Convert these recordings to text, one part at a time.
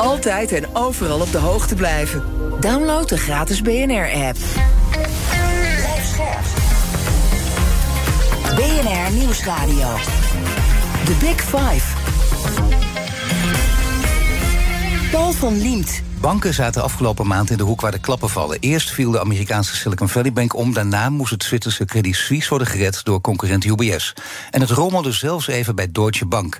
altijd en overal op de hoogte blijven. Download de gratis BNR-app. BNR Nieuwsradio. The Big Five. Paul van Liemt. Banken zaten afgelopen maand in de hoek waar de klappen vallen. Eerst viel de Amerikaanse Silicon Valley Bank om. Daarna moest het Zwitserse Credit Suisse worden gered door concurrent UBS. En het rommelde zelfs even bij Deutsche Bank.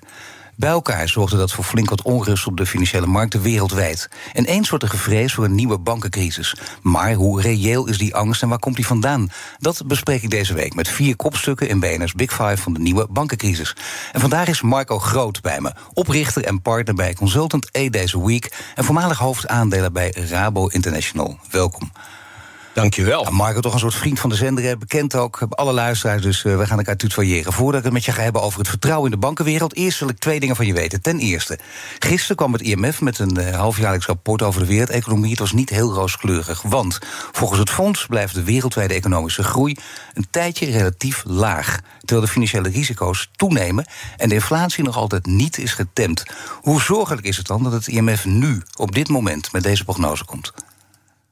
Bij elkaar zorgde dat voor flink wat onrust op de financiële markten wereldwijd. En eens wordt er gevreesd voor een nieuwe bankencrisis. Maar hoe reëel is die angst en waar komt die vandaan? Dat bespreek ik deze week met vier kopstukken in BNR's Big Five van de nieuwe bankencrisis. En vandaag is Marco Groot bij me, oprichter en partner bij Consultant A Days a Week en voormalig hoofdaandelen bij Rabo International. Welkom. Dankjewel. Ja, Marco, toch een soort vriend van de zender, bekend ook, alle luisteraars, dus uh, we gaan elkaar tutoyeren. Voordat ik het met je ga hebben over het vertrouwen in de bankenwereld, eerst wil ik twee dingen van je weten. Ten eerste, gisteren kwam het IMF met een uh, halfjaarlijks rapport over de wereldeconomie. Het was niet heel rooskleurig, want volgens het fonds blijft de wereldwijde economische groei een tijdje relatief laag. Terwijl de financiële risico's toenemen en de inflatie nog altijd niet is getemd. Hoe zorgelijk is het dan dat het IMF nu, op dit moment, met deze prognose komt?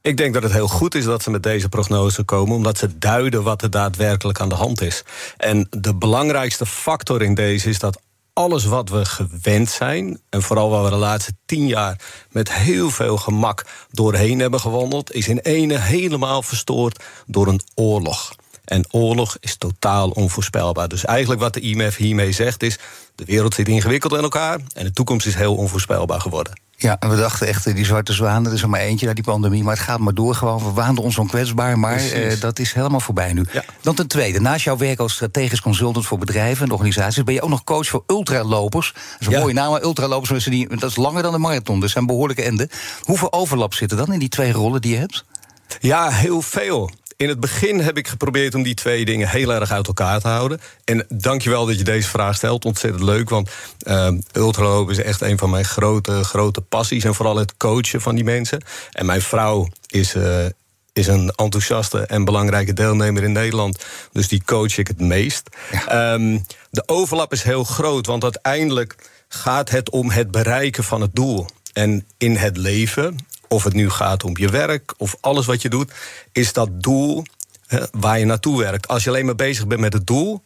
Ik denk dat het heel goed is dat ze met deze prognose komen, omdat ze duiden wat er daadwerkelijk aan de hand is. En de belangrijkste factor in deze is dat alles wat we gewend zijn, en vooral waar we de laatste tien jaar met heel veel gemak doorheen hebben gewandeld, is in ene helemaal verstoord door een oorlog. En oorlog is totaal onvoorspelbaar. Dus eigenlijk wat de IMF hiermee zegt is: de wereld zit ingewikkeld in elkaar en de toekomst is heel onvoorspelbaar geworden. Ja, en we dachten echt, die zwarte zwaan, er is er maar eentje naar die pandemie. Maar het gaat maar door gewoon. We waanden ons onkwetsbaar, maar uh, dat is helemaal voorbij nu. Ja. Dan ten tweede, naast jouw werk als strategisch consultant voor bedrijven en organisaties... ben je ook nog coach voor ultralopers. Dat is een Ja. mooie naam, maar ultralopers, mensen die, dat is langer dan de marathon. Dus zijn behoorlijke enden. Hoeveel overlap zit er dan in die twee rollen die je hebt? Ja, heel veel. In het begin heb ik geprobeerd om die twee dingen heel erg uit elkaar te houden. En dankjewel dat je deze vraag stelt. Ontzettend leuk, want uh, ultralopen is echt een van mijn grote, grote passies. En vooral het coachen van die mensen. En mijn vrouw is, uh, is een enthousiaste en belangrijke deelnemer in Nederland. Dus die coach ik het meest. Ja. Um, de overlap is heel groot, want uiteindelijk gaat het om het bereiken van het doel. En in het leven, of het nu gaat om je werk of alles wat je doet, is dat doel waar je naartoe werkt. Als je alleen maar bezig bent met het doel,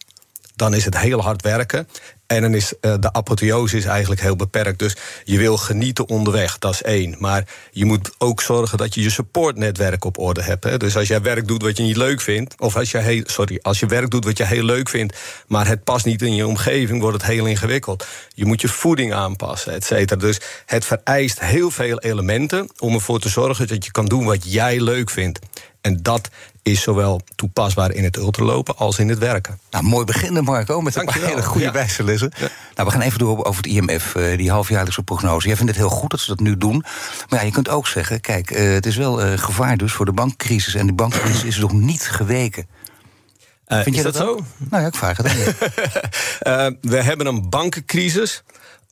dan is het heel hard werken. En dan is uh, de apotheose is eigenlijk heel beperkt. Dus je wil genieten onderweg, dat is één. Maar je moet ook zorgen dat je je supportnetwerk op orde hebt. Hè. Dus als jij werk doet wat je niet leuk vindt, of als je, sorry, als je werk doet wat je heel leuk vindt, maar het past niet in je omgeving, wordt het heel ingewikkeld. Je moet je voeding aanpassen, et cetera. Dus het vereist heel veel elementen om ervoor te zorgen dat je kan doen wat jij leuk vindt. En dat is zowel toepasbaar in het ultralopen als in het werken. Nou, mooi beginnen, Marco, met een paar hele goede ja. wijslessen. Ja. Nou, we gaan even door over het IMF, uh, die halfjaarlijkse prognose. Jij vindt het heel goed dat ze dat nu doen. Maar ja, je kunt ook zeggen, kijk, uh, het is wel uh, gevaar dus voor de bankcrisis. En die bankcrisis is nog niet geweken. Uh, Vind je dat, dat, zo? Nou ja, ik vraag het uh, we hebben een bankencrisis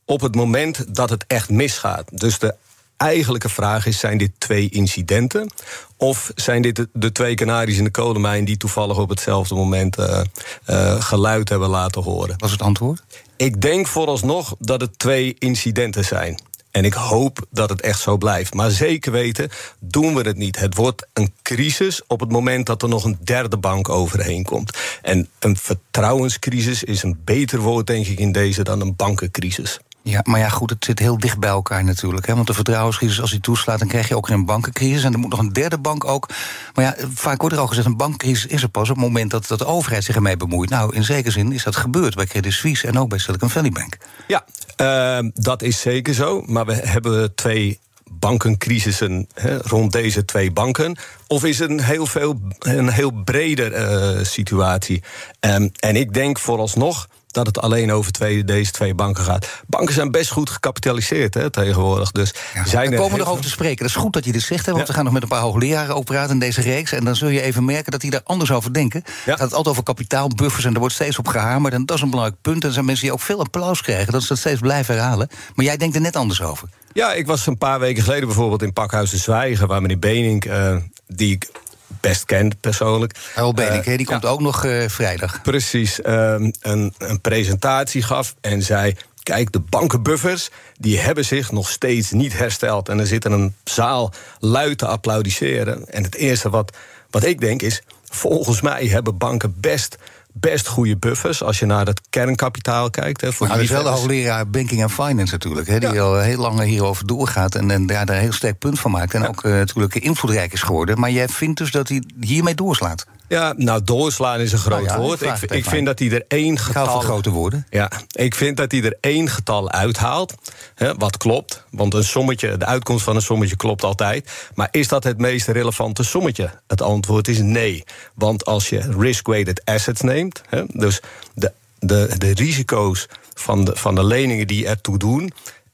op het moment dat het echt misgaat. Dus de eigenlijke vraag is: zijn dit twee incidenten? Of zijn dit de, twee kanaries in de kolenmijn die toevallig op hetzelfde moment uh, uh, geluid hebben laten horen? Wat is het antwoord? Ik denk vooralsnog dat het twee incidenten zijn. En ik hoop dat het echt zo blijft. Maar zeker weten doen we het niet. Het wordt een crisis op het moment dat er nog een derde bank overheen komt. En een vertrouwenscrisis is een beter woord, denk ik, in deze dan een bankencrisis. Ja, maar ja, goed, het zit heel dicht bij elkaar natuurlijk. Hè? Want de vertrouwenscrisis, als die toeslaat, dan krijg je ook een bankencrisis. En er moet nog een derde bank ook. Maar ja, vaak wordt er al gezegd: een bankcrisis is er pas op het moment dat, dat de overheid zich ermee bemoeit. Nou, in zekere zin is dat gebeurd bij Credit Suisse en ook bij Silicon Valley Bank. Ja, uh, dat is zeker zo. Maar we hebben twee bankencrisissen hè, rond deze twee banken? Of is het een heel, veel, een heel breder uh, situatie? Um, en ik denk vooralsnog dat het alleen over twee, deze twee banken gaat. Banken zijn best goed gecapitaliseerd hè, tegenwoordig. Dus ja, zijn we komen er over te spreken. Dat is goed dat je dit zegt, hè, want ja. we gaan nog met een paar hoogleraren ook praten in deze reeks. En dan zul je even merken dat die daar anders over denken. Ja. Het gaat altijd over kapitaalbuffers en er wordt steeds op gehamerd. En dat is een belangrijk punt. En er zijn mensen die ook veel applaus krijgen. Dat ze dat steeds blijven herhalen. Maar jij denkt er net anders over. Ja, ik was een paar weken geleden bijvoorbeeld in Pakhuis de Zwijgen... waar meneer Benink, uh, die ik best kent persoonlijk. Harold Benink, uh, die komt ja, ook nog uh, vrijdag. Precies, um, een, een presentatie gaf en zei... Kijk, de bankenbuffers die hebben zich nog steeds niet hersteld. En er zit een zaal luid te applaudisseren. En het eerste wat, wat ik denk is... volgens mij hebben banken best best goede buffers als je naar het kernkapitaal kijkt. Hè, voor nou, dat is wel de hoogleraar Banking and Finance natuurlijk. Hè, die al heel lang hierover doorgaat en, en daar een heel sterk punt van maakt. En ook uh, natuurlijk invloedrijk is geworden. Maar jij vindt dus dat hij hiermee doorslaat? Ja, nou, doorslaan is een groot nou woord. Ik, ik vind dat hij er één getal. grote woorden. Ja, ik vind dat hij er één getal uithaalt. Hè, wat klopt. Want een sommetje, de uitkomst van een sommetje klopt altijd. Maar is dat het meest relevante sommetje? Het antwoord is nee. Want als je risk-weighted assets neemt, hè, dus de, de, de risico's van de, van de leningen die ertoe doen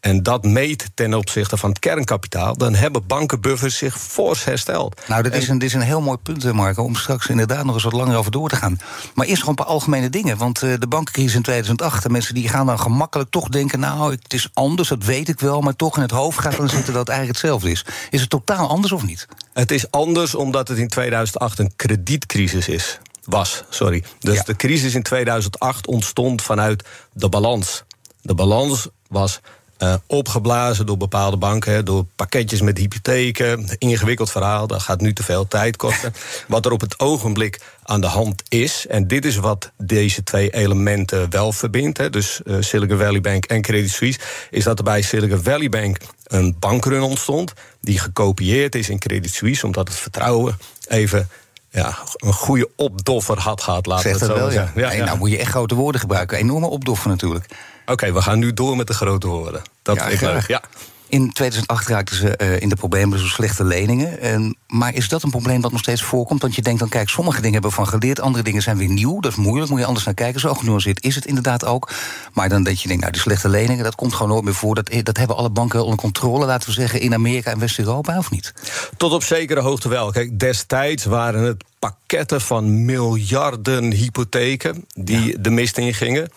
en dat meet ten opzichte van het kernkapitaal, dan hebben bankenbuffers zich fors hersteld. Nou, dat is, een, dit is een heel mooi punt, Marco, om straks inderdaad nog eens wat langer over door te gaan. Maar eerst gewoon een paar algemene dingen. Want uh, de bankencrisis in 2008, de mensen die gaan dan gemakkelijk toch denken: nou, het is anders, dat weet ik wel, maar toch in het hoofd gaat dan zitten dat het eigenlijk hetzelfde is. Is het totaal anders of niet? Het is anders omdat het in 2008 een kredietcrisis is. Was, sorry. Dus de crisis in 2008 ontstond vanuit de balans. De balans was uh, opgeblazen door bepaalde banken, door pakketjes met hypotheken. Ingewikkeld verhaal, dat gaat nu te veel tijd kosten. wat er op het ogenblik aan de hand is, en dit is wat deze twee elementen wel verbindt, hè, dus uh, Silicon Valley Bank en Credit Suisse, is dat er bij Silicon Valley Bank een bankrun ontstond, die gekopieerd is in Credit Suisse, omdat het vertrouwen even ja, een goede opdoffer had gehad, laten we het zo wel, Ja. Ja, nee, Nou moet je echt grote woorden gebruiken. Enorme opdoffer natuurlijk. Oké, we gaan nu door met de grote woorden. Dat ja, ik leuk. Ja. In 2008 raakten ze uh, in de problemen, dus slechte leningen. En, maar is dat een probleem dat nog steeds voorkomt? Want je denkt dan, kijk, sommige dingen hebben we van geleerd, andere dingen zijn weer nieuw. Dat is moeilijk, moet je anders naar kijken. Zo genuanceerd is het inderdaad ook. Maar dan dat je denkt, nou, die slechte leningen, dat komt gewoon nooit meer voor. Dat, dat hebben alle banken onder controle, laten we zeggen, in Amerika en West-Europa, of niet? Tot op zekere hoogte wel. Kijk, destijds waren het pakketten van miljarden hypotheken die de mist in gingen.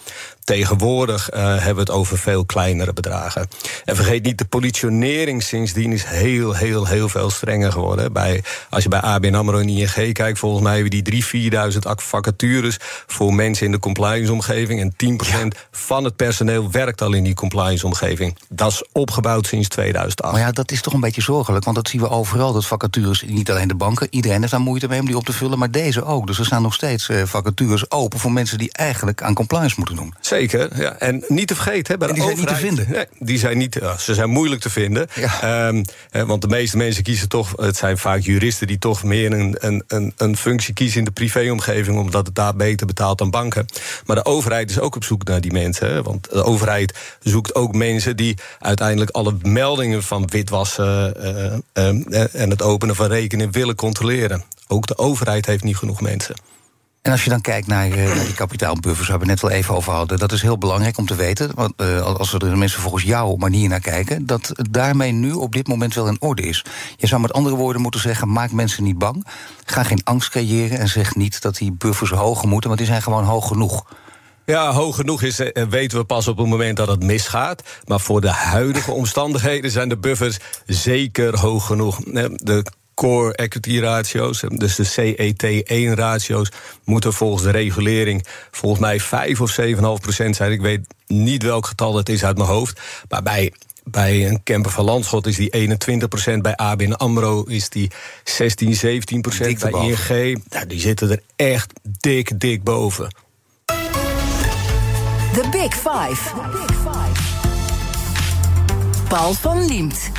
Tegenwoordig uh, hebben we het over veel kleinere bedragen. En vergeet niet, de politionering sindsdien is heel, heel, heel veel strenger geworden. Bij, als je bij ABN AMRO en ING kijkt, volgens mij hebben die 3.000, 4.000 vacatures... voor mensen in de compliance-omgeving. En 10% van het personeel werkt al in die compliance-omgeving. Dat is opgebouwd sinds 2008. Maar ja, dat is toch een beetje zorgelijk, want dat zien we overal. Dat vacatures, niet alleen de banken, iedereen heeft daar moeite mee om die op te vullen... maar deze ook. Dus er staan nog steeds uh, vacatures open voor mensen die eigenlijk aan compliance moeten doen. Zeker, ja. En niet te vergeten, bij de die zijn niet te vinden. Nee, die zijn niet, ze zijn moeilijk te vinden. Ja. Um, want de meeste mensen kiezen toch, het zijn vaak juristen die toch meer een, een, een, een functie kiezen in de privéomgeving, omdat het daar beter betaalt dan banken. Maar de overheid is ook op zoek naar die mensen. Want de overheid zoekt ook mensen die uiteindelijk alle meldingen van witwassen uh, uh, en het openen van rekeningen willen controleren. Ook de overheid heeft niet genoeg mensen. En als je dan kijkt naar, uh, die kapitaalbuffers, waar we net wel even over hadden, dat is heel belangrijk om te weten, want, uh, als we er mensen volgens jouw manier naar kijken, dat daarmee nu op dit moment wel in orde is. Je zou met andere woorden moeten zeggen: maak mensen niet bang, ga geen angst creëren en zeg niet dat die buffers hoger moeten, want die zijn gewoon hoog genoeg. Ja, hoog genoeg is, eh, weten we pas op het moment dat het misgaat. Maar voor de huidige omstandigheden zijn de buffers zeker hoog genoeg. De core equity ratio's, dus de CET1 ratio's, moeten volgens de regulering volgens mij 5 of 7,5 procent zijn. Ik weet niet welk getal het is uit mijn hoofd. Maar bij bij een camper van Landschot is die 21%. Bij ABN AMRO is die 16, 17%. bij ING, nou, die zitten er echt dik, dik boven. The Big Five. Paul van Liemt.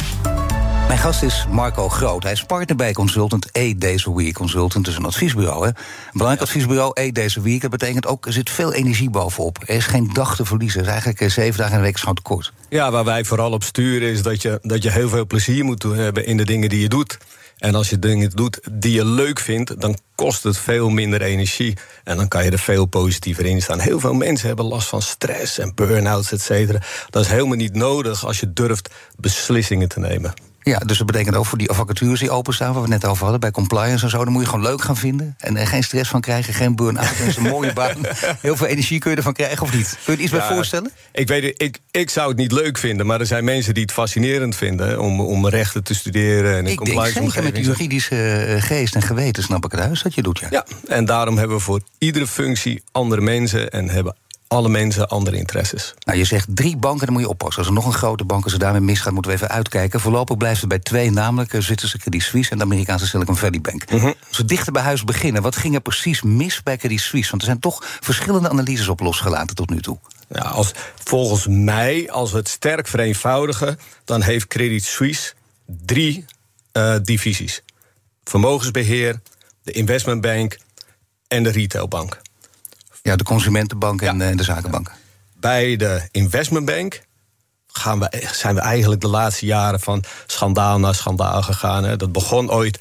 Mijn gast is Marco Groot. Hij is partner bij consultant E Deze Week. Consultant is een adviesbureau. Hè? Een belangrijk adviesbureau E Deze Week. Dat betekent ook, er zit veel energie bovenop. Er is geen dag te verliezen. Het is eigenlijk eh, zeven dagen in de week gewoon te kort. Ja, waar wij vooral op sturen is dat je, dat je heel veel plezier moet hebben in de dingen die je doet. En als je dingen doet die je leuk vindt, dan kost het veel minder energie. En dan kan je er veel positiever in staan. Heel veel mensen hebben last van stress en burn-outs, et cetera. Dat is helemaal niet nodig als je durft beslissingen te nemen. Ja, dus dat betekent ook voor die vacatures die openstaan, waar we het net over hadden, bij compliance en zo, dan moet je gewoon leuk gaan vinden. En er geen stress van krijgen, geen burn-out. Is een mooie baan. Heel veel energie kun je ervan krijgen, of niet? Kun je er iets bij voorstellen? Ik, weet, ik, ik zou het niet leuk vinden, maar er zijn mensen die het fascinerend vinden om, om rechten te studeren en in ik compliance denk zeker met juridische eh, geest en geweten snap ik het huis dat je doet, ja. Ja, en daarom hebben we voor iedere functie andere mensen en hebben alle mensen andere interesses. Nou, je zegt drie banken, dan moet je oppassen. Als er nog een grote bank, als er daarmee misgaat, moeten we even uitkijken. Voorlopig blijft het bij twee, namelijk de Zwitserse Credit Suisse en de Amerikaanse Silicon Valley Bank. Mhm. Als we dichter bij huis beginnen, wat ging er precies mis bij Credit Suisse? Want er zijn toch verschillende analyses op losgelaten tot nu toe. Ja, als, volgens mij, als we het sterk vereenvoudigen, dan heeft Credit Suisse drie eh, divisies: vermogensbeheer, de investmentbank en de retailbank. Ja, de consumentenbank en, Ja. eh, de zakenbank. Bij de investmentbank gaan we, zijn we eigenlijk de laatste jaren van schandaal naar schandaal gegaan. Hè. Dat begon ooit.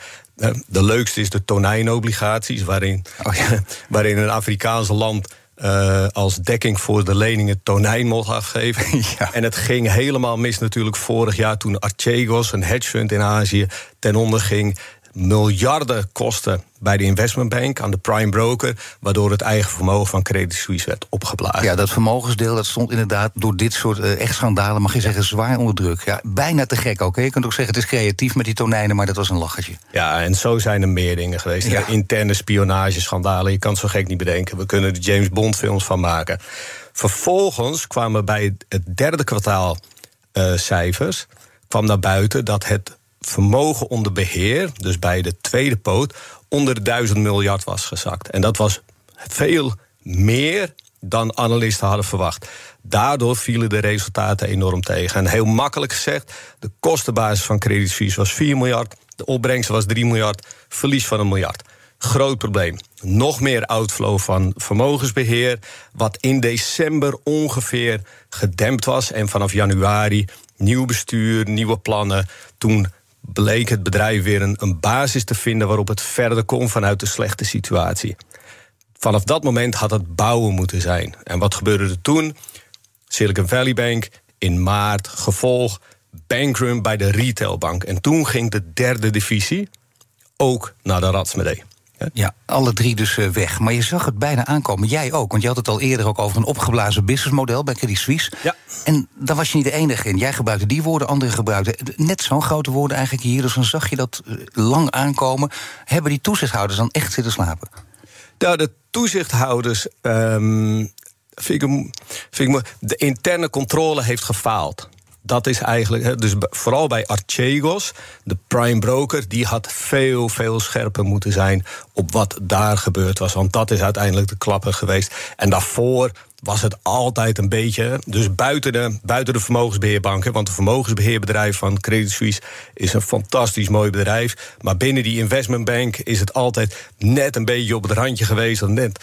De leukste is de tonijnobligaties, waarin, Oh ja. waarin een Afrikaans land eh, als dekking voor de leningen tonijn mocht afgeven. Ja. En het ging helemaal mis natuurlijk vorig jaar toen Archegos, een hedgefund in Azië, ten onder ging. Miljarden kosten bij de investmentbank aan de prime broker, waardoor het eigen vermogen van Credit Suisse werd opgeblazen. Ja, dat vermogensdeel dat stond inderdaad door dit soort eh, echt schandalen, mag je zeggen, zwaar onder druk. Ja, bijna te gek ook. hè. Je kunt ook zeggen, het is creatief met die tonijnen, maar dat was een lachertje. Ja, en zo zijn er meer dingen geweest. Ja. Interne spionageschandalen, je kan het zo gek niet bedenken. We kunnen er James Bond films van maken. Vervolgens kwamen bij het derde kwartaal cijfers... kwam naar buiten dat het vermogen onder beheer... dus bij de tweede poot, onder de duizend miljard was gezakt. En dat was veel meer dan analisten hadden verwacht. Daardoor vielen de resultaten enorm tegen. En heel makkelijk gezegd, de kostenbasis van Suisse was 4 miljard... de opbrengst was 3 miljard, verlies van een miljard. Groot probleem. Nog meer outflow van vermogensbeheer, wat in december ongeveer gedempt was. En vanaf januari nieuw bestuur, nieuwe plannen. Toen bleek het bedrijf weer een, een basis te vinden waarop het verder kon vanuit de slechte situatie. Vanaf dat moment had het bouwen moeten zijn. En wat gebeurde er toen? Silicon Valley Bank in maart, gevolg bankrun bij de retailbank. En toen ging de derde divisie ook naar de ratsmedee. Ja, alle drie dus eh, weg. Maar je zag het bijna aankomen. Jij ook, want je had het al eerder ook over een opgeblazen businessmodel bij Credit Suisse. Ja. En daar was je niet de enige in. Jij gebruikte die woorden, anderen gebruikten net zo'n grote woorden eigenlijk hier. Dus dan zag je dat eh, lang aankomen. Hebben die toezichthouders dan echt zitten slapen? Nou, de toezichthouders. ehm, vind ik, vind de interne controle heeft gefaald. Dat is eigenlijk, dus vooral bij Archegos, de prime broker, die had veel, veel scherper moeten zijn op wat daar gebeurd was. Want dat is uiteindelijk de klapper geweest. En daarvoor was het altijd een beetje, dus buiten de, buiten de vermogensbeheerbanken, want het vermogensbeheerbedrijf van Credit Suisse is een fantastisch mooi bedrijf. Maar binnen die investmentbank is het altijd net een beetje op het randje geweest. Net,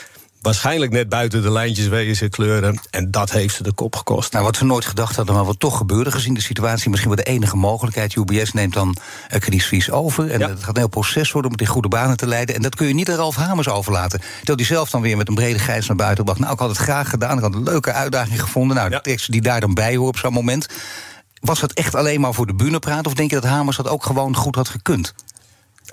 waarschijnlijk net buiten de lijntjes wezen kleuren. En dat heeft ze de kop gekost. Nou, wat ze nooit gedacht hadden, maar wat toch gebeurde gezien de situatie. Misschien wel de enige mogelijkheid. UBS neemt dan Credit Suisse over. En Ja. het gaat een heel proces worden om het in goede banen te leiden. En dat kun je niet aan Ralf Hamers overlaten. Terwijl hij zelf dan weer met een brede grijs naar buiten bracht. Nou, ik had het graag gedaan. Ik had een leuke uitdaging gevonden. Nou, de Ja. tekst die daar dan bij hoort op zo'n moment. Was dat echt alleen maar voor de bühne praten? Of denk je dat Hamers dat ook gewoon goed had gekund?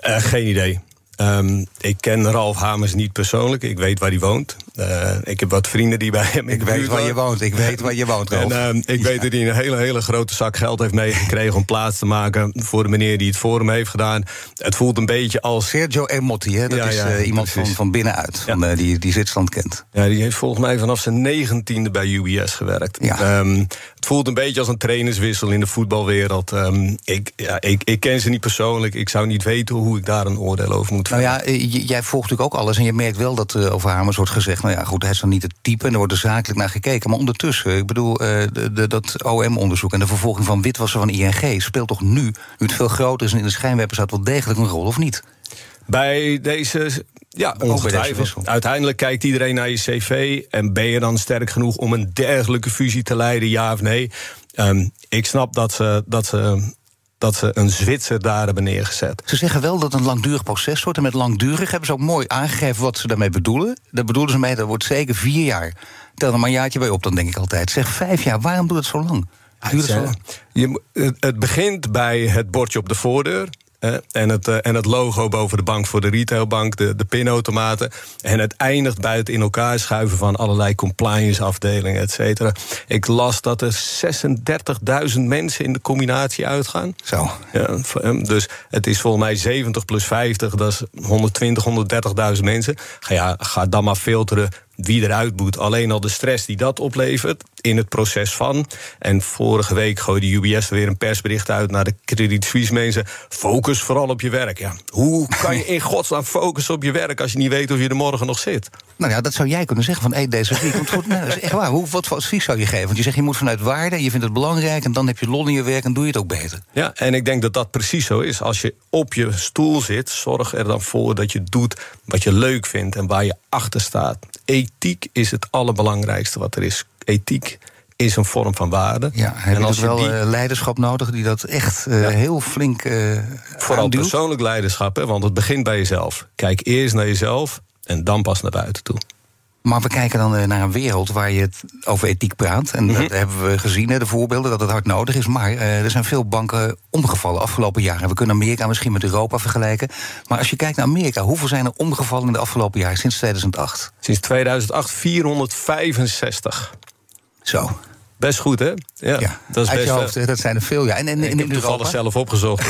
Eh, geen idee. Ehm, ik ken Ralf Hamers niet persoonlijk. Ik weet waar hij woont. Eh, ik heb wat vrienden die bij hem Ik weet waar je woont. Ik weet waar je woont, Ralf. En ehm, ik weet dat hij een hele, hele grote zak geld heeft meegekregen om plaats te maken voor de meneer die het voor hem heeft gedaan. Het voelt een beetje als. Sergio Ermotti, hè? dat Ja, is ja, eh, iemand van, precies. van binnenuit. Van, eh, die, die Zwitserland kent. Ja, die heeft volgens mij vanaf zijn negentiende bij UBS gewerkt. Ja. Ehm, het voelt een beetje als een trainerswissel in de voetbalwereld. Ehm, ik, ja, ik, ik ken ze niet persoonlijk. Ik zou niet weten hoe ik daar een oordeel over moet Nou ja, eh, jij volgt natuurlijk ook alles. En je merkt wel dat eh, over Hamers wordt gezegd... nou ja, goed, hij is dan niet het type en er wordt er zakelijk naar gekeken. Maar ondertussen, ik bedoel, eh, de, de, dat OM-onderzoek... en de vervolging van witwassen van ING... speelt toch nu, nu het veel groter is en in de schijnwerpers staat... wel degelijk een rol, of niet? Bij deze. Ja, ongetwijfeld. Uiteindelijk kijkt iedereen naar je cv. En ben je dan sterk genoeg om een dergelijke fusie te leiden, ja of nee? Ehm, ik snap dat ze, dat, ze, dat ze een Zwitser daar hebben neergezet. Ze zeggen wel dat het een langdurig proces wordt. En met langdurig hebben ze ook mooi aangegeven wat ze daarmee bedoelen. Daar bedoelen ze mee, dat wordt zeker vier jaar. Tel er maar een jaartje bij op, dan denk ik altijd. Zeg vijf jaar, waarom doet het zo lang? Duurt het zo lang? Je, het begint bij het bordje op de voordeur. En, het, eh, en het logo boven de bank voor de retailbank, de, de pinautomaten. En het eindigt bij het in elkaar schuiven van allerlei compliance afdelingen, et cetera. Ik las dat er 36.000 mensen in de combinatie uitgaan. Zo. Ja, v- eh, dus het is volgens mij 70 plus 50, dat is 120, 130.000 mensen. Ga, ja, ga dan maar filteren wie eruit moet. Alleen al de stress die dat oplevert in het proces van. En vorige week gooide UBS weer een persbericht uit naar de Credit Suisse mensen. Focus vooral op je werk. Ja, hoe kan je in godsnaam focussen op je werk als je niet weet of je er morgen nog zit? Nou ja, dat zou jij kunnen zeggen van hey, deze week. Want goed, nou, dat is echt waar. Hoe, wat voor advies zou je geven? Want je zegt je moet vanuit waarde, je vindt het belangrijk en dan heb je lol in je werk en doe je het ook beter. Ja, en ik denk dat dat precies zo is. Als je op je stoel zit, zorg er dan voor dat je doet wat je leuk vindt en waar je achter staat. Ethiek is het allerbelangrijkste wat er is. Ethiek is een vorm van waarde. Ja, en als je wel die, eh, leiderschap nodig die dat echt uh, heel flink uh, Vooral aanduwt? persoonlijk leiderschap, hè, want het begint bij jezelf. Kijk eerst naar jezelf en dan pas naar buiten toe. Maar we kijken dan naar een wereld waar je het over ethiek praat. En mm -hmm. dat hebben we gezien, de voorbeelden, dat het hard nodig is. Maar er zijn veel banken omgevallen afgelopen jaren. We kunnen Amerika misschien met Europa vergelijken. Maar als je kijkt naar Amerika, hoeveel zijn er omgevallen in de afgelopen jaren, sinds 2008? Sinds 2008 465. Zo. Best goed, hè? Ja, ja dat, is best hoofd, dat zijn er veel, ja. En, en, ik in zelf opgezocht.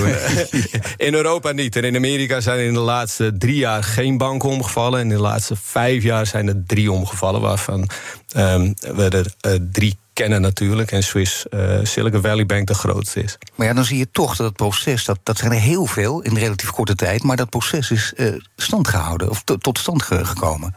in Europa niet. En in Amerika zijn in de laatste drie jaar geen banken omgevallen. En in de laatste vijf jaar zijn er drie omgevallen... waarvan um, we er uh, drie kennen natuurlijk. En Swiss uh, Silicon Valley Bank de grootste is. Maar ja, dan zie je toch dat het proces... dat, dat zijn er heel veel in relatief korte tijd... maar dat proces is uh, stand gehouden of tot stand gekomen.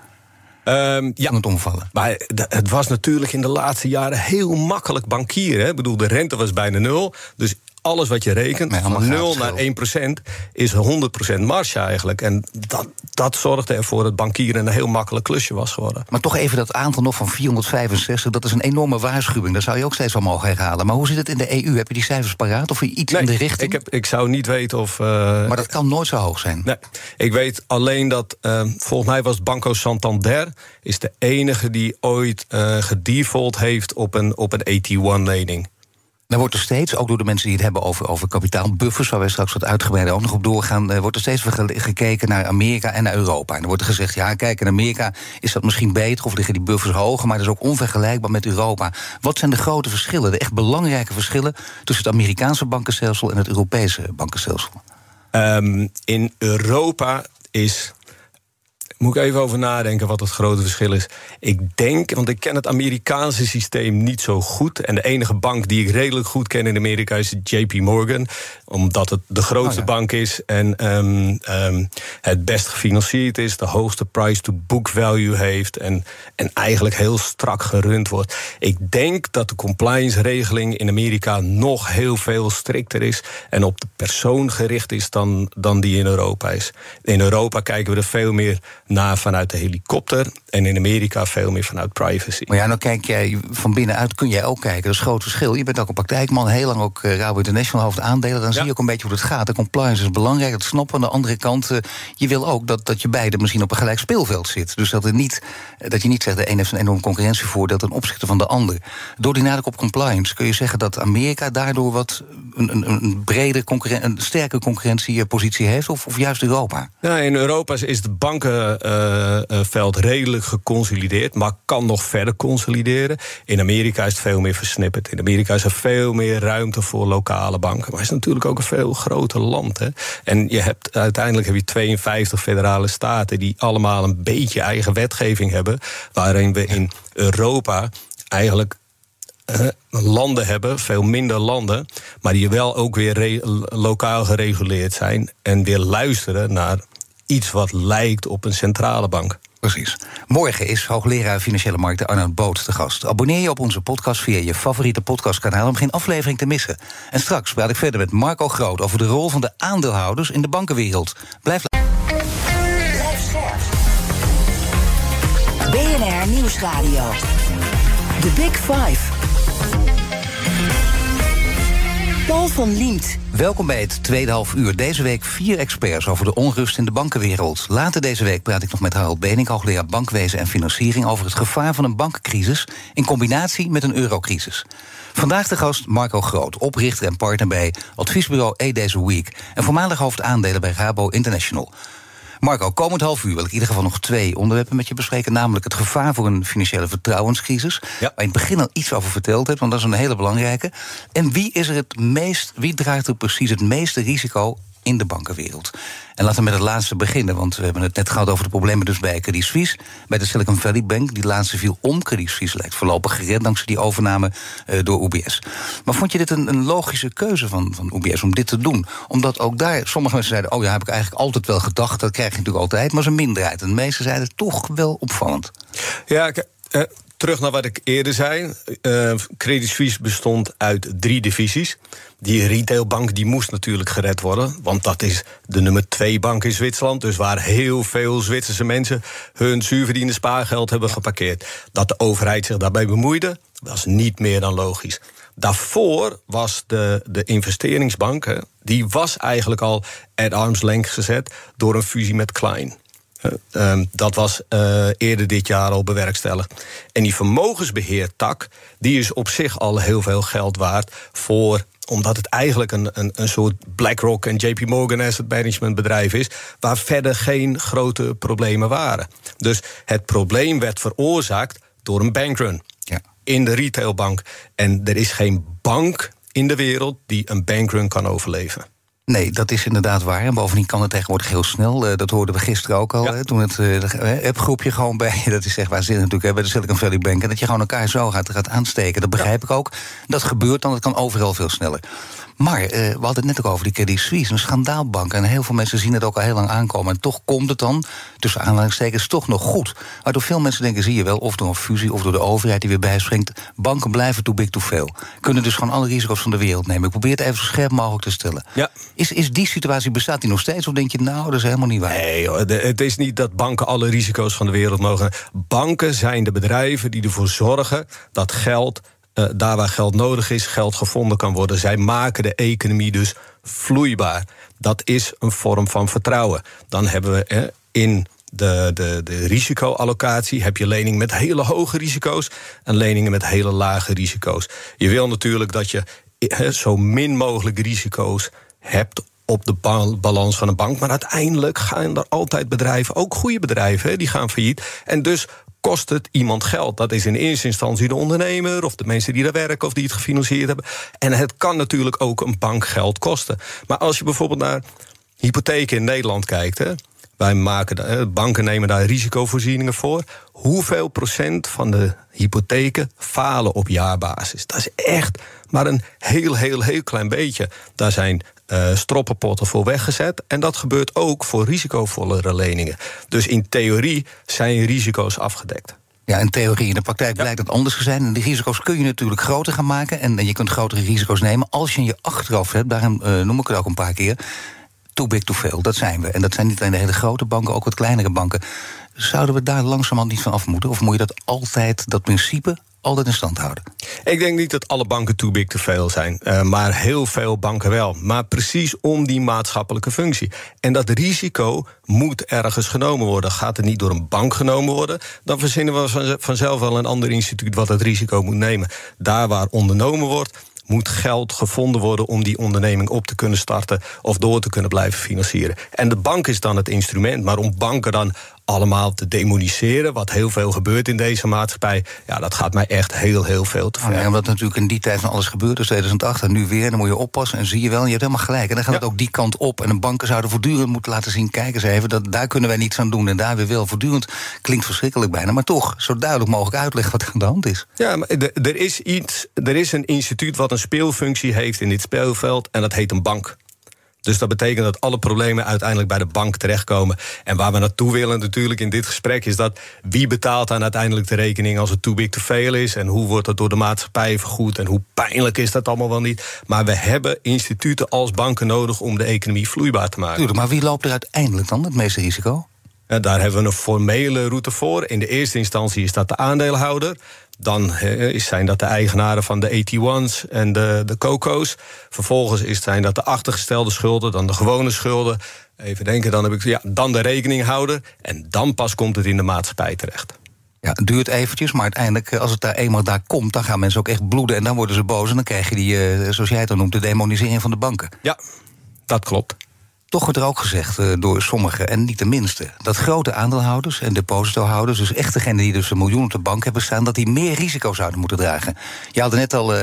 Um, ja, het omvallen. Maar het was natuurlijk in de laatste jaren heel makkelijk bankieren. Hè? Ik bedoel, de rente was bijna nul. Dus alles wat je rekent, van 0 naar 1 procent, is 100 procent marge eigenlijk. En dat, dat zorgde ervoor dat bankieren een heel makkelijk klusje was geworden. Maar toch even dat aantal nog van 465, dat is een enorme waarschuwing. Daar zou je ook steeds wel mogen herhalen. Maar hoe zit het in de EU? Heb je die cijfers paraat of iets nee, in de richting? Ik, heb, ik zou niet weten of... Uh, maar dat kan nooit zo hoog zijn? Nee, ik weet alleen dat, uh, volgens mij was Banco Santander... is de enige die ooit uh, gedefault heeft op een, op een AT1-lening. Dan wordt er steeds, ook door de mensen die het hebben over, over kapitaalbuffers, waar wij straks wat uitgebreider ook nog op doorgaan, uh, wordt er steeds gekeken naar Amerika en naar Europa. En dan wordt er gezegd, ja, kijk, in Amerika is dat misschien beter of liggen die buffers hoger, maar dat is ook onvergelijkbaar met Europa. Wat zijn de grote verschillen, de echt belangrijke verschillen tussen het Amerikaanse bankenstelsel en het Europese bankenstelsel? Um, in Europa is moet ik even over nadenken wat het grote verschil is. Ik denk, want ik ken het Amerikaanse systeem niet zo goed. En de enige bank die ik redelijk goed ken in Amerika is JP Morgan. Omdat het de grootste oh ja. bank is en um, um, het best gefinancierd is. De hoogste price-to-book value heeft. En, en eigenlijk heel strak gerund wordt. Ik denk dat de compliance-regeling in Amerika nog heel veel strikter is. En op de persoon gericht is dan, dan die in Europa is. In Europa kijken we er veel meer naar vanuit de helikopter. En in Amerika veel meer vanuit privacy. Maar ja, nou kijk jij van binnenuit, kun jij ook kijken. Dat is een groot verschil. Je bent ook een praktijkman, heel lang ook uh, Rabo International hoofd aandelen. Dan ja. zie je ook een beetje hoe het gaat. De compliance is belangrijk, dat snappen. Aan de andere kant, uh, je wil ook dat, dat je beide misschien op een gelijk speelveld zit. Dus dat, er niet, dat je niet zegt, de een heeft een enorm concurrentievoordeel ten opzichte van de ander. Door die nadruk op compliance kun je zeggen dat Amerika daardoor wat een, een, een brede, concurren een sterke concurrentiepositie heeft, of, of juist Europa? Ja, in Europa is het bankenveld uh, redelijk geconsolideerd, maar kan nog verder consolideren. In Amerika is het veel meer versnipperd. In Amerika is er veel meer ruimte voor lokale banken. Maar het is natuurlijk ook een veel groter land. Hè? En je hebt, uiteindelijk heb je 52 federale staten die allemaal een beetje eigen wetgeving hebben. Waarin we in Europa eigenlijk uh, landen hebben, veel minder landen, maar die wel ook weer lokaal gereguleerd zijn en weer luisteren naar iets wat lijkt op een centrale bank. Precies. Morgen is hoogleraar Financiële Markten Arnoud Boot te gast. Abonneer je op onze podcast via je favoriete podcastkanaal om geen aflevering te missen. En straks praat ik verder met Marco Groot over de rol van de aandeelhouders in de bankenwereld. Blijf BNR Nieuwsradio. The Big Five. Paul van Liemt. Welkom bij het tweede half uur. Deze week vier experts over de onrust in de bankenwereld. Later deze week praat ik nog met Harold Benink, hoogleraar bankwezen en financiering... over het gevaar van een bankencrisis in combinatie met een eurocrisis. Vandaag de gast Marco Groot, oprichter en partner bij adviesbureau A Days a Week... en voormalig hoofdaandelen bij Rabo International... Marco, komend half uur wil ik in ieder geval nog twee onderwerpen met je bespreken. Namelijk het gevaar voor een financiële vertrouwenscrisis. Ja. Waar je in het begin al iets over verteld hebt, want dat is een hele belangrijke. En wie is er het meest, wie draagt er precies het meeste risico in de bankenwereld. En laten we met het laatste beginnen, want we hebben het net gehad over de problemen dus bij Credit Suisse, bij de Silicon Valley Bank. Die laatste viel om. Credit Suisse lijkt voorlopig gered dankzij die overname uh, door UBS. Maar vond je dit een, een, logische keuze van, van UBS om dit te doen? Omdat ook daar sommige mensen zeiden: Oh ja, heb ik eigenlijk altijd wel gedacht. Dat krijg je natuurlijk altijd, maar zo'n minderheid. En de meeste zeiden toch wel opvallend. Ja, uh, terug naar wat ik eerder zei. Uh, Credit Suisse bestond uit drie divisies. Die retailbank die moest natuurlijk gered worden. Want dat is de nummer twee bank in Zwitserland. Dus waar heel veel Zwitserse mensen hun zuurverdiende spaargeld hebben geparkeerd. Dat de overheid zich daarbij bemoeide, was niet meer dan logisch. Daarvoor was de, de investeringsbank, die was eigenlijk al at arm's length gezet door een fusie met Klein. Uh, dat was uh, eerder dit jaar al bewerkstelligd. En die vermogensbeheertak, die is op zich al heel veel geld waard voor omdat het eigenlijk een, een, een soort BlackRock en JP Morgan asset management bedrijf is, waar verder geen grote problemen waren. Dus het probleem werd veroorzaakt door een bankrun ja. in de retailbank. En er is geen bank in de wereld die een bankrun kan overleven. Nee, dat is inderdaad waar. En bovendien kan het tegenwoordig heel snel. Uh, dat hoorden we gisteren ook al. Hè, toen het uh, appgroepje gewoon bij dat is echt waanzinnig natuurlijk hè, bij de Silicon Valley Bank. En dat je gewoon elkaar zo gaat, gaat aansteken. Dat begrijp ik ook. Dat gebeurt dan, dat kan overal veel sneller. Maar uh, we hadden het net ook over die Credit Suisse, een schandaalbank. En heel veel mensen zien het ook al heel lang aankomen. En toch komt het dan, tussen aanhalingstekens, toch nog goed. Waardoor veel mensen denken, zie je wel, of door een fusie of door de overheid die weer bijspringt. Banken blijven too big to fail. Kunnen dus gewoon alle risico's van de wereld nemen. Ik probeer het even zo scherp mogelijk te stellen. Ja. Is, is die situatie, bestaat die nog steeds? Of denk je, nou, dat is helemaal niet waar? Nee, het is niet dat banken alle risico's van de wereld mogen. Banken zijn de bedrijven die ervoor zorgen dat geld daar waar geld nodig is, geld gevonden kan worden. Zij maken de economie dus vloeibaar. Dat is een vorm van vertrouwen. Dan hebben we eh, in de, de, de risicoallocatie heb je leningen met hele hoge risico's en leningen met hele lage risico's. Je wil natuurlijk dat je eh, zo min mogelijk risico's hebt op de balans van een bank. Maar uiteindelijk gaan er altijd bedrijven, ook goede bedrijven, die gaan failliet. En dus kost het iemand geld. Dat is in eerste instantie de ondernemer of de mensen die daar werken of die het gefinancierd hebben. En het kan natuurlijk ook een bank geld kosten. Maar als je bijvoorbeeld naar hypotheken in Nederland kijkt. Hè, wij maken, banken nemen daar risicovoorzieningen voor. Hoeveel procent van de hypotheken falen op jaarbasis? Dat is echt maar een heel, heel, heel klein beetje. Daar zijn uh, stroppenpotten voor weggezet. En dat gebeurt ook voor risicovollere leningen. Dus in theorie zijn risico's afgedekt. Ja, in theorie. In de praktijk blijkt dat anders te zijn. En die risico's kun je natuurlijk groter gaan maken. En, je kunt grotere risico's nemen als je in je achterhoofd hebt. Daarom uh, noem ik het ook een paar keer. Too big to fail, dat zijn we. En dat zijn niet alleen de hele grote banken, ook wat kleinere banken. Zouden we daar langzamerhand niet van af moeten? Of moet je dat altijd, dat principe, altijd in stand houden? Ik denk niet dat alle banken too big to fail zijn. Uh, maar heel veel banken wel. Maar precies om die maatschappelijke functie. En dat risico moet ergens genomen worden. Gaat het niet door een bank genomen worden... dan verzinnen we vanzelf wel een ander instituut... wat het risico moet nemen. Daar waar ondernomen wordt moet geld gevonden worden om die onderneming op te kunnen starten of door te kunnen blijven financieren. En de bank is dan het instrument, maar om banken dan allemaal te demoniseren, wat heel veel gebeurt in deze maatschappij, ja, dat gaat mij echt heel, heel veel te ver. Oh, ja, wat natuurlijk in die tijd van alles gebeurd is, 2008 en nu weer, dan moet je oppassen en zie je wel, je hebt helemaal gelijk. En dan gaat het ook die kant op. En de banken zouden voortdurend moeten laten zien, kijk eens even, dat, daar kunnen wij niets aan doen en daar weer wel. Voortdurend klinkt verschrikkelijk bijna, maar toch zo duidelijk mogelijk uitleggen wat er aan de hand is. Ja, maar er is iets, er is een instituut wat een speelfunctie heeft in dit speelveld en dat heet een bank. Dus dat betekent dat alle problemen uiteindelijk bij de bank terechtkomen. En waar we naartoe willen natuurlijk in dit gesprek is dat wie betaalt dan uiteindelijk de rekening als het too big to fail is en hoe wordt dat door de maatschappij vergoed en hoe pijnlijk is dat allemaal wel niet. Maar we hebben instituten als banken nodig om de economie vloeibaar te maken. Tuurlijk, maar wie loopt er uiteindelijk dan het meeste risico? Daar hebben we een formele route voor. In de eerste instantie is dat de aandeelhouder. Dan zijn dat de eigenaren van de AT1's en de, de COCO's. Vervolgens is, zijn dat de achtergestelde schulden, dan de gewone schulden. Even denken, dan heb ik ja, dan de rekeninghouder. En dan pas komt het in de maatschappij terecht. Ja, het duurt eventjes, maar uiteindelijk, eh, als het daar eenmaal daar komt, dan gaan mensen ook echt bloeden en dan worden ze boos. En dan krijg je die, eh, zoals jij het dan noemt, de demonisering van de banken. Ja, dat klopt. Toch wordt er ook gezegd uh, door sommigen, en niet de minste, dat grote aandeelhouders en depositohouders, dus echt degenen die dus een miljoen op de bank hebben staan, dat die meer risico zouden moeten dragen. Je haalde net al uh,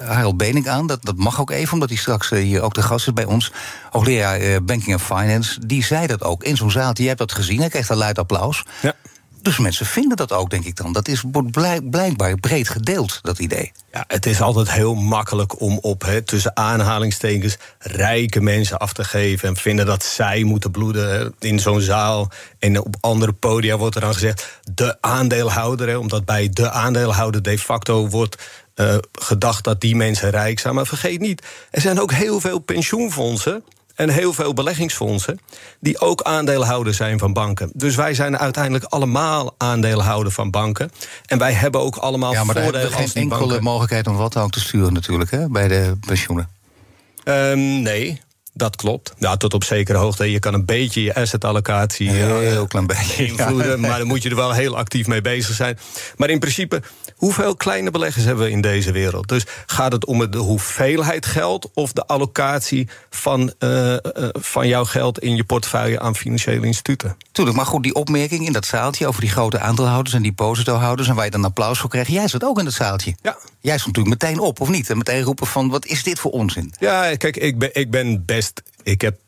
Harold Bening aan, dat, dat mag ook even, omdat hij straks uh, hier ook de gast is bij ons. Hoogleraar Banking and Finance, die zei dat ook in zo'n zaal. Je hebt dat gezien, hij kreeg een luid applaus. Ja. Dus mensen vinden dat ook, denk ik dan. Dat is, wordt blijkbaar breed gedeeld, dat idee. Ja, het is altijd heel makkelijk om op tussen aanhalingstekens rijke mensen af te geven. En vinden dat zij moeten bloeden in zo'n zaal. En op andere podia wordt er dan gezegd de aandeelhouder. omdat bij de aandeelhouder de facto wordt uh, gedacht dat die mensen rijk zijn. Maar vergeet niet, er zijn ook heel veel pensioenfondsen en heel veel beleggingsfondsen die ook aandeelhouder zijn van banken. Dus wij zijn uiteindelijk allemaal aandeelhouder van banken. En wij hebben ook allemaal ja, maar voordelen. Is geen enkele mogelijkheid om wat ook te sturen natuurlijk hè, bij de pensioenen. Um, nee, dat klopt. Ja, tot op zekere hoogte. Je kan een beetje je assetallocatie heel, heel klein beetje invloeden. Maar dan moet je er wel heel actief mee bezig zijn. Maar in principe, hoeveel kleine beleggers hebben we in deze wereld? Dus gaat het om de hoeveelheid geld of de allocatie van, uh, van jouw geld in je portefeuille aan financiële instituten? Tuurlijk, maar goed, die opmerking in dat zaaltje over die grote aandeelhouders en die depositohouders en waar je dan applaus voor krijgt, jij zat ook in dat zaaltje. Ja. Jij stond natuurlijk meteen op, of niet? En meteen roepen van wat is dit voor onzin? Ja, kijk, ik ben, ik ben best. Ik heb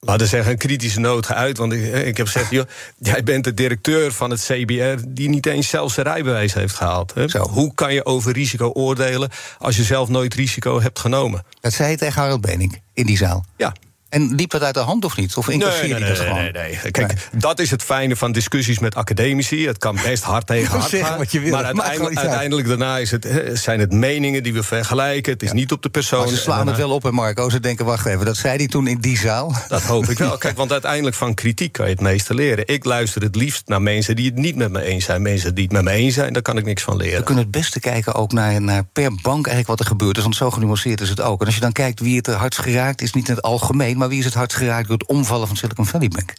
laten zeggen, een kritische noot geuit. Want ik, ik heb gezegd, joh, jij bent de directeur van het CBR... die niet eens zelf zijn rijbewijs heeft gehaald. Hè? Hoe kan je over risico oordelen als je zelf nooit risico hebt genomen? Dat zei je tegen Harold Benink in die zaal? Ja. En liep dat uit de hand of niet? Of incasseerde nee, nee, dat gewoon? Nee, nee, Kijk, dat is het fijne van discussies met academici. Het kan best hard tegen hard gaan. Wat je wil, maar uiteindelijk, uiteindelijk daarna is het, zijn het meningen die we vergelijken. Het is niet op de persoon. Maar ze slaan het wel op, en Marco. Ze denken, wacht even, dat zei hij toen in die zaal? Dat hoop ik wel. Kijk, want uiteindelijk van kritiek kan je het meeste leren. Ik luister het liefst naar mensen die het niet met me eens zijn. Mensen die het met me eens zijn, daar kan ik niks van leren. We kunnen het beste kijken ook naar, naar per bank eigenlijk wat er gebeurt is. Want zo genuanceerd is het ook. En als je dan kijkt wie het er hardst geraakt, is niet in het algemeen... maar wie is het hardst geraakt door het omvallen van Silicon Valley Bank?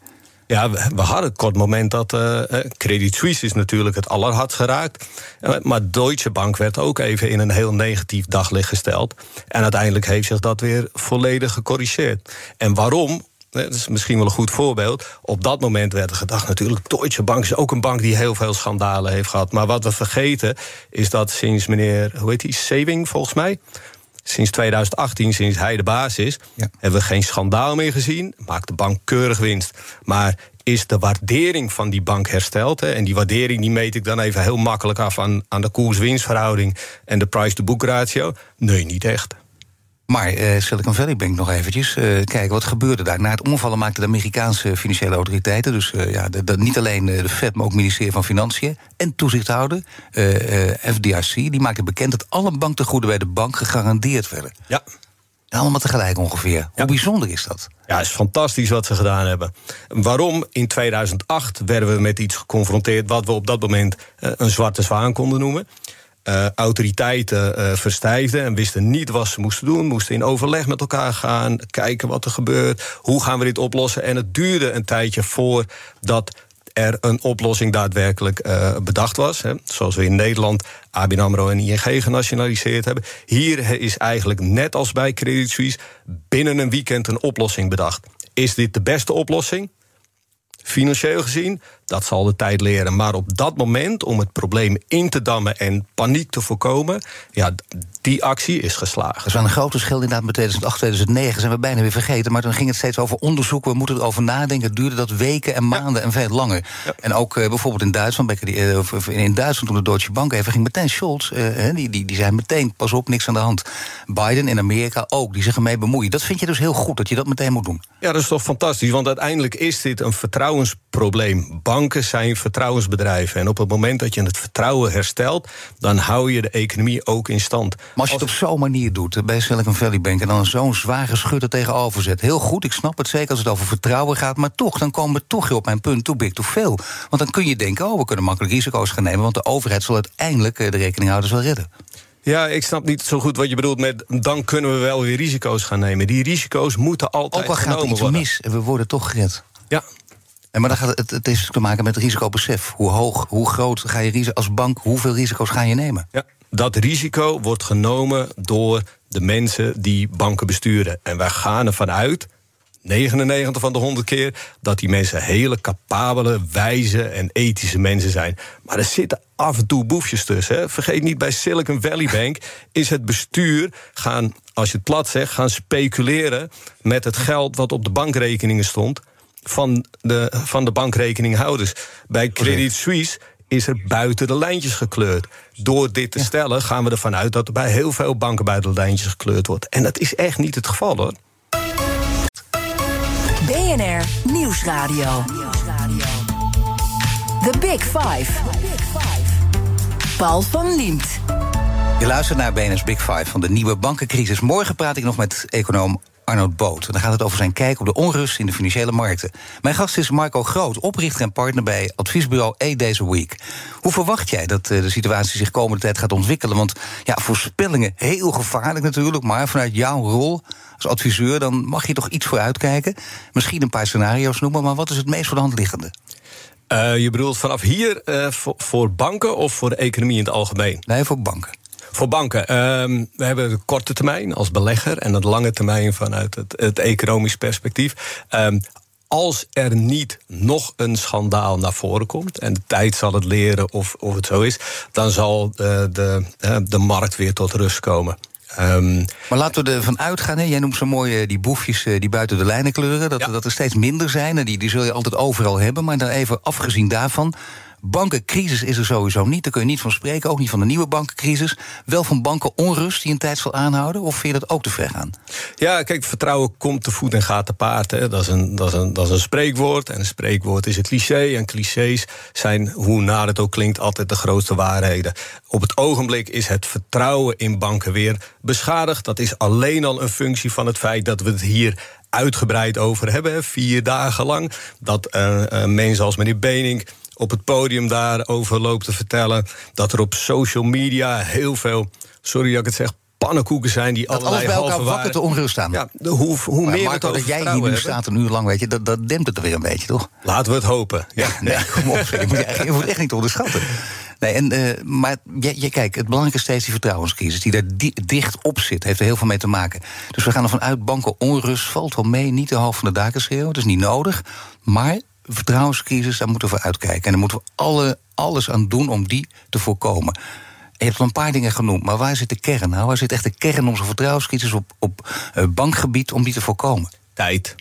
Ja, we, hadden een kort moment dat uh, Credit Suisse is natuurlijk het allerhardst geraakt. maar Deutsche Bank werd ook even in een heel negatief daglicht gesteld. En uiteindelijk heeft zich dat weer volledig gecorrigeerd. En waarom? Dat is misschien wel een goed voorbeeld. Op dat moment werd er gedacht, natuurlijk, Deutsche Bank is ook een bank die heel veel schandalen heeft gehad. Maar wat we vergeten is dat sinds meneer, hoe heet die, Saving volgens mij, Sinds 2018, sinds hij de baas is, hebben we geen schandaal meer gezien. Maakt de bank keurig winst. Maar is de waardering van die bank hersteld? Hè? En die waardering die meet ik dan even heel makkelijk af aan, aan de koers-winstverhouding en de price-to-book ratio. Nee, niet echt. Maar uh, Silicon Valley Bank nog eventjes. Uh, kijk, wat gebeurde daar? Na het omvallen maakten de Amerikaanse financiële autoriteiten... dus uh, ja, de, niet alleen de Fed, maar ook het ministerie van Financiën... en toezichthouder, FDIC, die maakte bekend... dat alle banktegoeden bij de bank gegarandeerd werden. Ja. Allemaal tegelijk ongeveer. Hoe bijzonder is dat? Ja, het is fantastisch wat ze gedaan hebben. Waarom? In 2008 werden we met iets geconfronteerd... wat we op dat moment een zwarte zwaan konden noemen... Uh, autoriteiten uh, verstijfden en wisten niet wat ze moesten doen. Moesten in overleg met elkaar gaan, kijken wat er gebeurt. Hoe gaan we dit oplossen? En het duurde een tijdje voordat er een oplossing daadwerkelijk uh, bedacht was. Hè. Zoals we in Nederland ABN AMRO en ING genationaliseerd hebben. Hier is eigenlijk net als bij Credit Suisse... binnen een weekend een oplossing bedacht. Is dit de beste oplossing? Financieel gezien, dat zal de tijd leren. Maar op dat moment, om het probleem in te dammen en paniek te voorkomen, ja, die actie is geslaagd. Er is wel een groot verschil inderdaad met 2008, 2009, zijn we bijna weer vergeten. Maar toen ging het steeds over onderzoek, we moeten erover nadenken. Duurde dat weken en maanden en veel langer. En ook uh, bijvoorbeeld in Duitsland, uh, in Duitsland toen de Deutsche Bank even ging meteen Scholz, uh, die, die, die zei meteen, pas op, niks aan de hand. Biden in Amerika ook, die zich ermee bemoeien. Dat vind je dus heel goed, dat je dat meteen moet doen. Ja, dat is toch fantastisch, want uiteindelijk is dit een vertrouwensprobleem. Banken zijn vertrouwensbedrijven. En op het moment dat je het vertrouwen herstelt, dan hou je de economie ook in stand. Maar als je het op zo'n manier doet, bij Silicon Valley Bank, en dan zo'n zware schudder tegenover zet. Heel goed, ik snap het zeker als het over vertrouwen gaat. Maar toch, dan komen we toch op mijn punt, too big, too veel. Want dan kun je denken, oh, we kunnen makkelijk risico's gaan nemen. Want de overheid zal uiteindelijk eh, de rekeninghouders wel redden. Ja, ik snap niet zo goed wat je bedoelt met... dan kunnen we wel weer risico's gaan nemen. Die risico's moeten altijd Ook al gaat er iets worden. mis en we worden toch gered. Ja, en maar dan gaat het, het heeft te maken met risicobesef. Hoe hoog, hoe groot ga je risico als bank, hoeveel risico's ga je nemen? Ja, dat risico wordt genomen door de mensen die banken besturen. En wij gaan ervan uit, 99 van de 100 keer dat die mensen hele capabele, wijze en ethische mensen zijn. Maar er zitten af en toe boefjes tussen. Hè. Vergeet niet, bij Silicon Valley Bank is het bestuur gaan, als je het plat zegt, gaan speculeren met het geld wat op de bankrekeningen stond van de, van de bankrekeninghouders. Bij Credit Suisse is er buiten de lijntjes gekleurd. Door dit te stellen gaan we ervan uit dat er bij heel veel banken buiten de lijntjes gekleurd wordt. En dat is echt niet het geval hoor. BNR Nieuwsradio. The Big Five. Paul van Liemt. Je luistert naar BNS Big Five van de nieuwe bankencrisis. Morgen praat ik nog met econoom Arnold Boot. En dan gaat het over zijn kijk op de onrust in de financiële markten. Mijn gast is Marco Groot, oprichter en partner bij adviesbureau A Days a Week. Hoe verwacht jij dat eh, de situatie zich komende tijd gaat ontwikkelen? Want ja, voorspellingen heel gevaarlijk natuurlijk, maar vanuit jouw rol als adviseur, dan mag je toch iets vooruitkijken. Misschien een paar scenario's noemen, maar wat is het meest voor de hand liggende? Uh, je bedoelt vanaf hier uh, voor, voor, banken of voor de economie in het algemeen? Nee, voor banken. Voor banken. Uh, we hebben de korte termijn als belegger en de lange termijn vanuit het, het economisch perspectief. Um, als er niet nog een schandaal naar voren komt, en de tijd zal het leren of, of het zo is, dan zal de, de, de markt weer tot rust komen. Um, maar laten we ervan uitgaan, hè? jij noemt zo mooi die boefjes die buiten de lijnen kleuren, dat, dat er steeds minder zijn en die, die zul je altijd overal hebben. Maar dan even afgezien daarvan, Bankencrisis is er sowieso niet. Daar kun je niet van spreken. Ook niet van de nieuwe bankencrisis. Wel van bankenonrust die een tijd zal aanhouden. Of vind je dat ook te ver gaan? Ja, kijk, vertrouwen komt te voet en gaat te paard. Hè. Dat, is een, dat, is een, dat is een spreekwoord. En een spreekwoord is een cliché. En clichés zijn, hoe naar het ook klinkt, altijd de grootste waarheden. Op het ogenblik is het vertrouwen in banken weer beschadigd. Dat is alleen al een functie van het feit dat we het hier uitgebreid over hebben. Vier dagen lang. Dat uh, uh, mensen als meneer Bening op het podium daarover loopt te vertellen. Dat er op social media heel veel, sorry dat ik het zeg, pannenkoeken zijn die dat allerlei alles bij elkaar wakker te onrust staan. Ja, de, hoe, hoe maar meer Marco, dat jij hier nu staat een uur lang, weet je, dat, dat dempt het er weer een beetje, toch? Laten we het hopen. Ja, nee, kom op, je moet, je moet echt niet onderschatten. Nee, en, uh, maar je, je, kijk, het belangrijke is steeds die vertrouwenscrisis... die daar di dicht op zit, heeft er heel veel mee te maken. Dus we gaan ervan uit, banken onrust valt wel mee... niet de half van de daken schreeuwen, dat is niet nodig. Maar vertrouwenscrisis, daar moeten we uitkijken. En daar moeten we alle, alles aan doen om die te voorkomen. Je hebt al een paar dingen genoemd, maar waar zit de kern nou? Waar zit echt de kern om zo'n vertrouwenscrisis op, op uh, bankgebied om die te voorkomen? Tijd.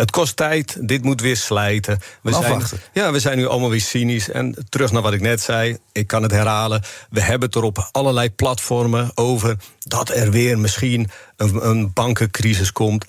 Het kost tijd, dit moet weer slijten. We zijn, ja, we zijn nu allemaal weer cynisch. En terug naar wat ik net zei, ik kan het herhalen. We hebben het er op allerlei platformen over dat er weer misschien een, een bankencrisis komt.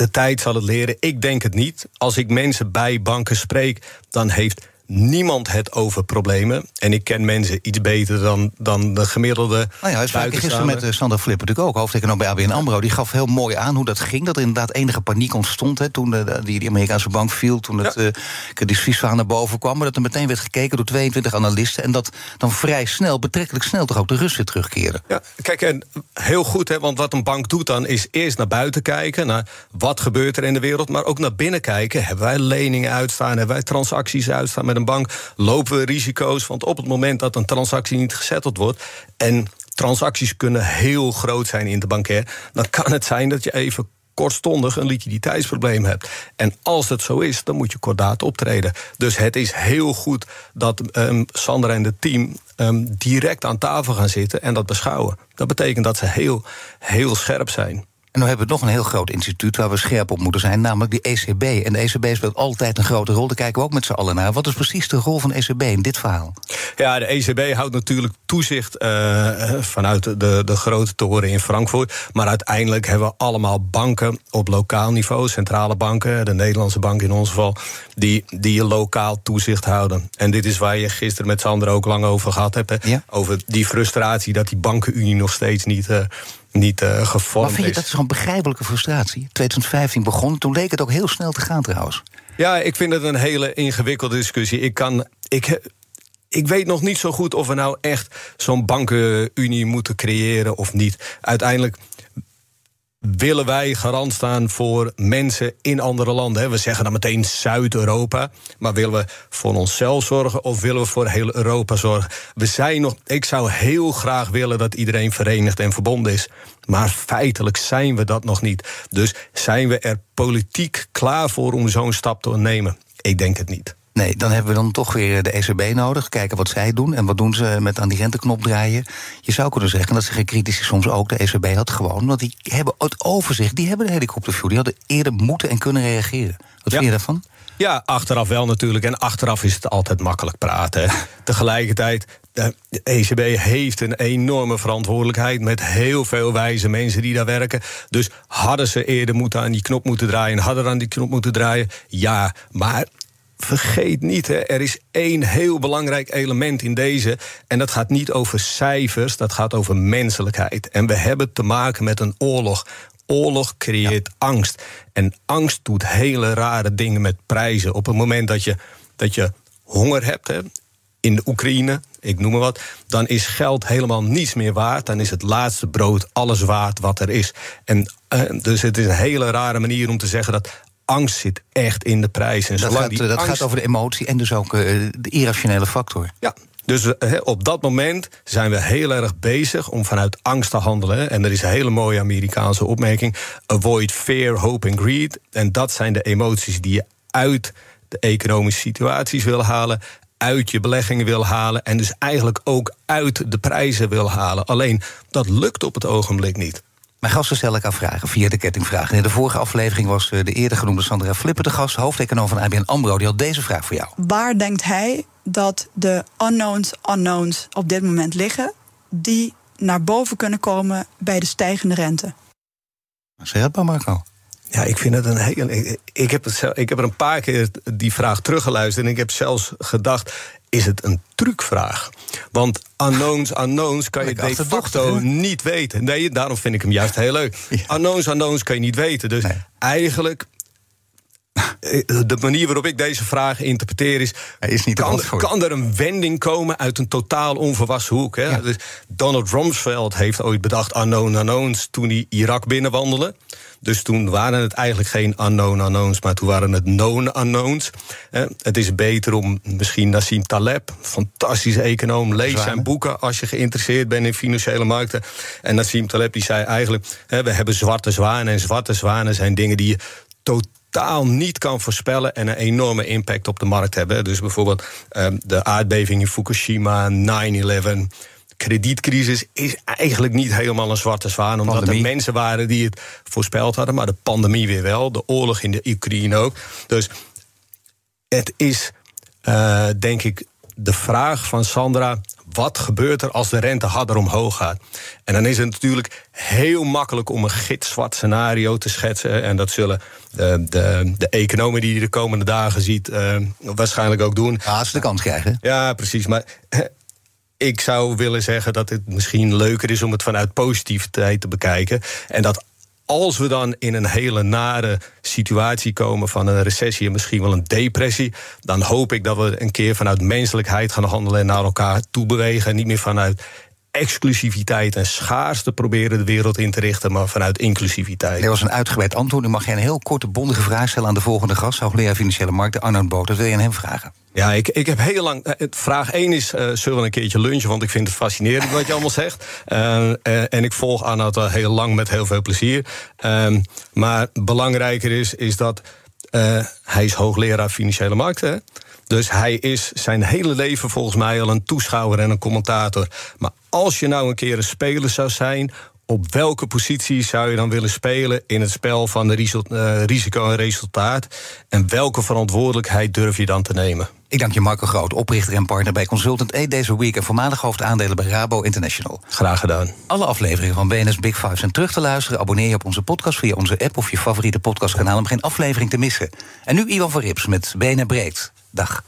De tijd zal het leren. Ik denk het niet. Als ik mensen bij banken spreek, dan heeft niemand het over problemen. En ik ken mensen iets beter dan, dan de gemiddelde. Nou ja, sprak gisteren met uh, Sander Flipper natuurlijk ook, hoofdeconoom bij ABN AMRO. Die gaf heel mooi aan hoe dat ging. Dat er inderdaad enige paniek ontstond hè, toen de, die, die Amerikaanse bank viel. Toen het ja. uh, naar boven kwam. Maar dat er meteen werd gekeken door 22 analisten. En dat dan vrij snel, betrekkelijk snel, toch ook de rust weer terugkeerde. Ja, kijk, en heel goed, hè, want wat een bank doet dan is eerst naar buiten kijken. Naar wat gebeurt er in de wereld. Maar ook naar binnen kijken. Hebben wij leningen uitstaan? Hebben wij transacties uitstaan met een bank? Lopen we risico's? Want op het moment dat een transactie niet gezetteld wordt. en transacties kunnen heel groot zijn in de bankair. dan kan het zijn dat je even kortstondig een liquiditeitsprobleem hebt. En als het zo is, dan moet je kordaat optreden. Dus het is heel goed dat um, Sander en het team um, direct aan tafel gaan zitten en dat beschouwen. Dat betekent dat ze heel, heel scherp zijn. En dan hebben we nog een heel groot instituut waar we scherp op moeten zijn, namelijk de ECB. En de ECB speelt altijd een grote rol. Daar kijken we ook met z'n allen naar. Wat is precies de rol van de ECB in dit verhaal? Ja, de ECB houdt natuurlijk toezicht uh, vanuit de, de grote toren in Frankfurt. Maar uiteindelijk hebben we allemaal banken op lokaal niveau, centrale banken, de Nederlandse bank in ons geval, die, die lokaal toezicht houden. En dit is waar je gisteren met Sander ook lang over gehad hebt. Hè? Ja. Over die frustratie dat die bankenunie nog steeds niet. Uh, niet uh, gevormd maar vind je dat is gewoon begrijpelijke frustratie? 2015 begon, toen leek het ook heel snel te gaan trouwens. Ja, ik vind het een hele ingewikkelde discussie. Ik kan. Ik, ik weet nog niet zo goed of we nou echt zo'n bankenunie moeten creëren of niet. Uiteindelijk willen wij garant staan voor mensen in andere landen? We zeggen dan meteen Zuid-Europa. Maar willen we voor onszelf zorgen of willen we voor heel Europa zorgen? We zijn nog. Ik zou heel graag willen dat iedereen verenigd en verbonden is. Maar feitelijk zijn we dat nog niet. Dus zijn we er politiek klaar voor om zo'n stap te nemen? Ik denk het niet. Nee, dan hebben we dan toch weer de ECB nodig. Kijken wat zij doen en wat doen ze met aan die renteknop draaien. Je zou kunnen zeggen, dat zeggen critici soms ook... de ECB had gewoon, want die hebben het overzicht... die hebben de helikopterview, die hadden eerder moeten en kunnen reageren. Wat vind je daarvan? Ja, achteraf wel natuurlijk. En achteraf is het altijd makkelijk praten. Tegelijkertijd, de ECB heeft een enorme verantwoordelijkheid met heel veel wijze mensen die daar werken. Dus hadden ze eerder moeten aan die knop moeten draaien, hadden aan die knop moeten draaien? Ja, maar vergeet niet, hè, er is één heel belangrijk element in deze. En dat gaat niet over cijfers, dat gaat over menselijkheid. En we hebben te maken met een oorlog. Oorlog creëert angst. En angst doet hele rare dingen met prijzen. Op het moment dat je, dat je honger hebt, hè, in de Oekraïne, ik noem maar wat, dan is geld helemaal niets meer waard. Dan is het laatste brood alles waard wat er is. En uh, dus het is een hele rare manier om te zeggen dat angst zit echt in de prijs. En dat gaat, dat gaat over de emotie en dus ook uh, de irrationele factor. Ja, dus uh, op dat moment zijn we heel erg bezig om vanuit angst te handelen. En er is een hele mooie Amerikaanse opmerking: avoid fear, hope and greed. En dat zijn de emoties die je uit de economische situaties wil halen uit je beleggingen wil halen en dus eigenlijk ook uit de prijzen wil halen. Alleen dat lukt op het ogenblik niet. Mijn gasten stel ik aan vragen via de kettingvraag. In de vorige aflevering was eh, de eerder genoemde Sandra Flippen de gast, hoofdeconoom van ABN AMRO. Die had deze vraag voor jou. Waar denkt hij dat de unknowns unknowns op dit moment liggen... die naar boven kunnen komen bij de stijgende rente? Zeg het maar, Marco. Ja, ik vind het een heel. Ik heb, het, ik heb er een paar keer die vraag teruggeluisterd. En ik heb zelfs gedacht: is het een trucvraag? Want unknowns, unknowns kan je de facto niet weten. Nee, daarom vind ik hem juist heel leuk. Ja. Unknowns, unknowns kan je niet weten. Dus eigenlijk eh, de manier waarop ik deze vraag interpreteer is... is niet kan, kan, er een wending komen uit een totaal onverwassen hoek? Hè? Dus Donald Rumsfeld heeft ooit bedacht unknown unknowns... toen hij Irak binnenwandelde. Dus toen waren het eigenlijk geen unknown unknowns... maar toen waren het known unknowns. Het is beter om misschien Nassim Taleb... fantastische econoom, lees zijn boeken... als je geïnteresseerd bent in financiële markten. En Nassim Taleb die zei eigenlijk... we hebben zwarte zwanen en zwarte zwanen zijn dingen die je totaal totaal niet kan voorspellen en een enorme impact op de markt hebben. Dus bijvoorbeeld ehm, de aardbeving in Fukushima, 9-11 kredietcrisis is eigenlijk niet helemaal een zwarte zwaan. Omdat er mensen waren die het voorspeld hadden. Maar de pandemie weer wel. De oorlog in de Oekraïne ook. Dus het is, uh, denk ik, de vraag van Sandra: wat gebeurt er als de rente harder omhoog gaat? En dan is het natuurlijk heel makkelijk om een gitzwart scenario te schetsen. En dat zullen de, de, de economen die je de komende dagen ziet uh, waarschijnlijk ook doen. Ja, als ze de kans krijgen. Ja, precies. Maar ik zou willen zeggen dat het misschien leuker is om het vanuit positiviteit te bekijken. En dat als we dan in een hele nare situatie komen van een recessie en misschien wel een depressie, dan hoop ik dat we een keer vanuit menselijkheid gaan handelen en naar elkaar toe bewegen. En niet meer vanuit exclusiviteit en schaarste proberen de wereld in te richten, maar vanuit inclusiviteit. Er was een uitgebreid antwoord. Nu mag jij een heel korte, bondige vraag stellen aan de volgende gast, hoogleraar financiële markten, Arnold Boot. Dat wil je aan hem vragen. Ja, ik, ik heb heel lang. Uh, vraag 1 is: uh, zullen we een keertje lunchen? Want ik vind het fascinerend wat je allemaal zegt. Uh, en ik volg Arnold al heel lang met heel veel plezier. Ehm, maar belangrijker is, is dat hij is hoogleraar financiële markten. Dus hij is zijn hele leven volgens mij al een toeschouwer en een commentator. Maar als je nou een keer een speler zou zijn, op welke positie zou je dan willen spelen in het spel van de uh, risico en resultaat? En welke verantwoordelijkheid durf je dan te nemen? Ik dank je Marco Groot, oprichter en partner bij Consultant A deze week en voormalig hoofdaandelen bij Rabo International. Graag gedaan. Alle afleveringen van BNS Big Five zijn terug te luisteren. Abonneer je op onze podcast via onze app of je favoriete podcastkanaal om geen aflevering te missen. En nu Ivan van Rips met BNR Breed. Dag.